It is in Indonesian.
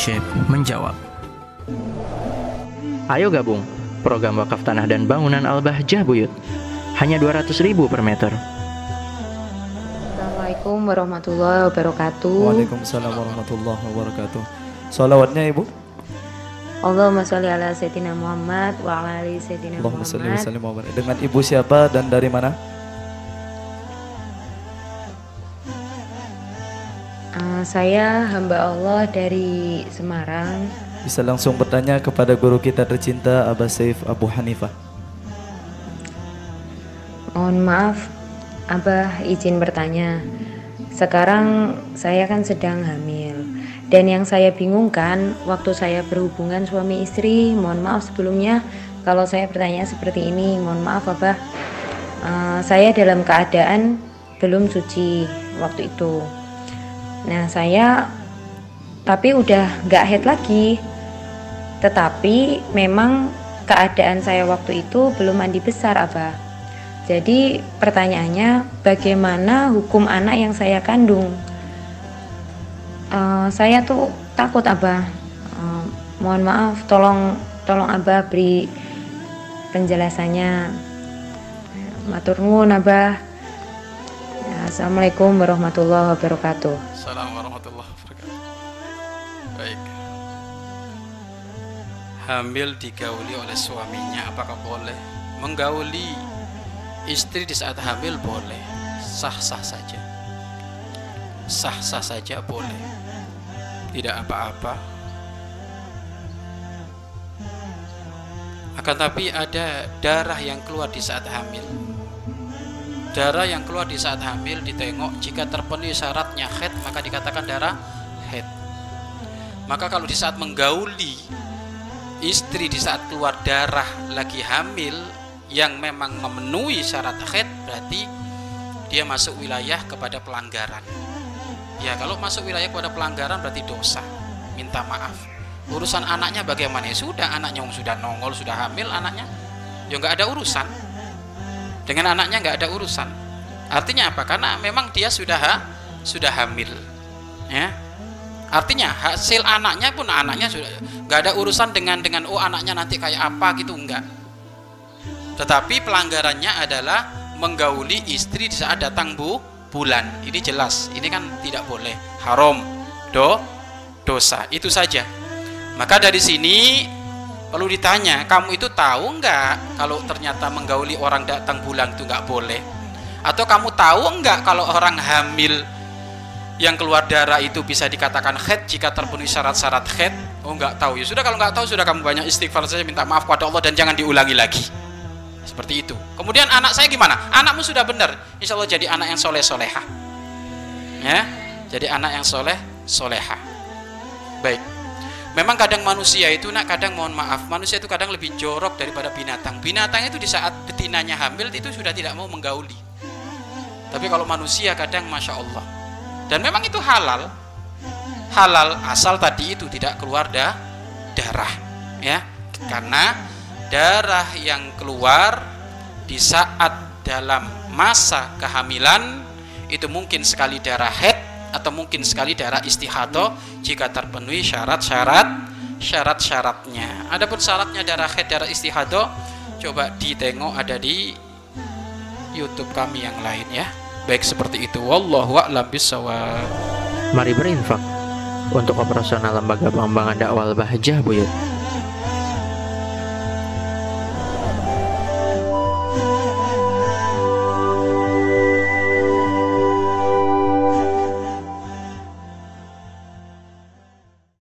Syekh menjawab. Ayo gabung program wakaf tanah dan bangunan Al-Bahjah Buyut. Hanya 200 ribu per meter. Assalamualaikum warahmatullahi wabarakatuh. Waalaikumsalam warahmatullahi wabarakatuh. Salawatnya Ibu. Allahumma sholli ala sayyidina Muhammad wa ala ali sayyidina Allahumma Muhammad. sallim wa barik. Dengan Ibu siapa dan dari mana? Eh, saya hamba Allah dari Semarang. Bisa langsung bertanya kepada guru kita tercinta Abah Saif Abu Hanifah. Mohon maaf, Abah izin bertanya. Sekarang saya kan sedang hamil. Dan yang saya bingungkan waktu saya berhubungan suami istri, mohon maaf sebelumnya kalau saya bertanya seperti ini, mohon maaf Abah. Eh, saya dalam keadaan belum suci waktu itu. Nah saya tapi udah nggak head lagi. Tetapi memang keadaan saya waktu itu belum mandi besar Abah. Jadi pertanyaannya bagaimana hukum anak yang saya kandung? Eh, saya tuh takut Abah. Eh, mohon maaf, tolong tolong Abah beri penjelasannya. Matur nuwun Abah. Assalamualaikum warahmatullahi wabarakatuh. Assalamualaikum warahmatullahi wabarakatuh. Baik. Hamil digauli oleh suaminya, apakah boleh? Menggauli istri di saat hamil boleh, sah-sah saja. Sah-sah saja boleh. Tidak apa-apa. Akan tapi ada darah yang keluar di saat hamil. Darah yang keluar di saat hamil ditengok jika terpenuhi syaratnya head maka dikatakan darah head. Maka kalau di saat menggauli istri di saat keluar darah lagi hamil yang memang memenuhi syarat head berarti dia masuk wilayah kepada pelanggaran. Ya kalau masuk wilayah kepada pelanggaran berarti dosa. Minta maaf. Urusan anaknya bagaimana? Ya sudah anaknya sudah nongol sudah hamil anaknya ya nggak ada urusan dengan anaknya nggak ada urusan. Artinya apa? Karena memang dia sudah ha- sudah hamil ya. Artinya hasil anaknya pun anaknya sudah nggak ada urusan dengan dengan oh anaknya nanti kayak apa gitu enggak tetapi pelanggarannya adalah menggauli istri saat datang bu bulan. Ini jelas ini kan tidak boleh haram do dosa. Itu saja. Maka dari sini perlu ditanya, kamu itu tahu nggak kalau ternyata menggauli orang datang bulan itu nggak boleh? Atau kamu tahu nggak kalau orang hamil yang keluar darah itu bisa dikatakan head jika terpenuhi syarat-syarat head? Oh nggak tahu ya sudah kalau nggak tahu sudah kamu banyak istighfar saja minta maaf kepada Allah dan jangan diulangi lagi. Seperti itu. Kemudian anak saya gimana? Anakmu sudah benar, insya Allah jadi anak yang soleh soleha. Ya, jadi anak yang soleh soleha. Baik. Memang kadang manusia itu nak kadang mohon maaf manusia itu kadang lebih jorok daripada binatang. Binatang itu di saat betinanya hamil itu sudah tidak mau menggauli. Tapi kalau manusia kadang masya Allah. Dan memang itu halal. Halal asal tadi itu tidak keluar da darah, ya. Karena darah yang keluar di saat dalam masa kehamilan itu mungkin sekali darah head atau mungkin sekali darah istihadah jika terpenuhi syarat-syarat syarat-syaratnya. Adapun syaratnya darah head darah istihadah coba ditengok ada di YouTube kami yang lain ya. Baik seperti itu. Wallahu a'lam. Mari berinfak untuk operasional lembaga pengembangan dakwah Al-Bahjah Buyut.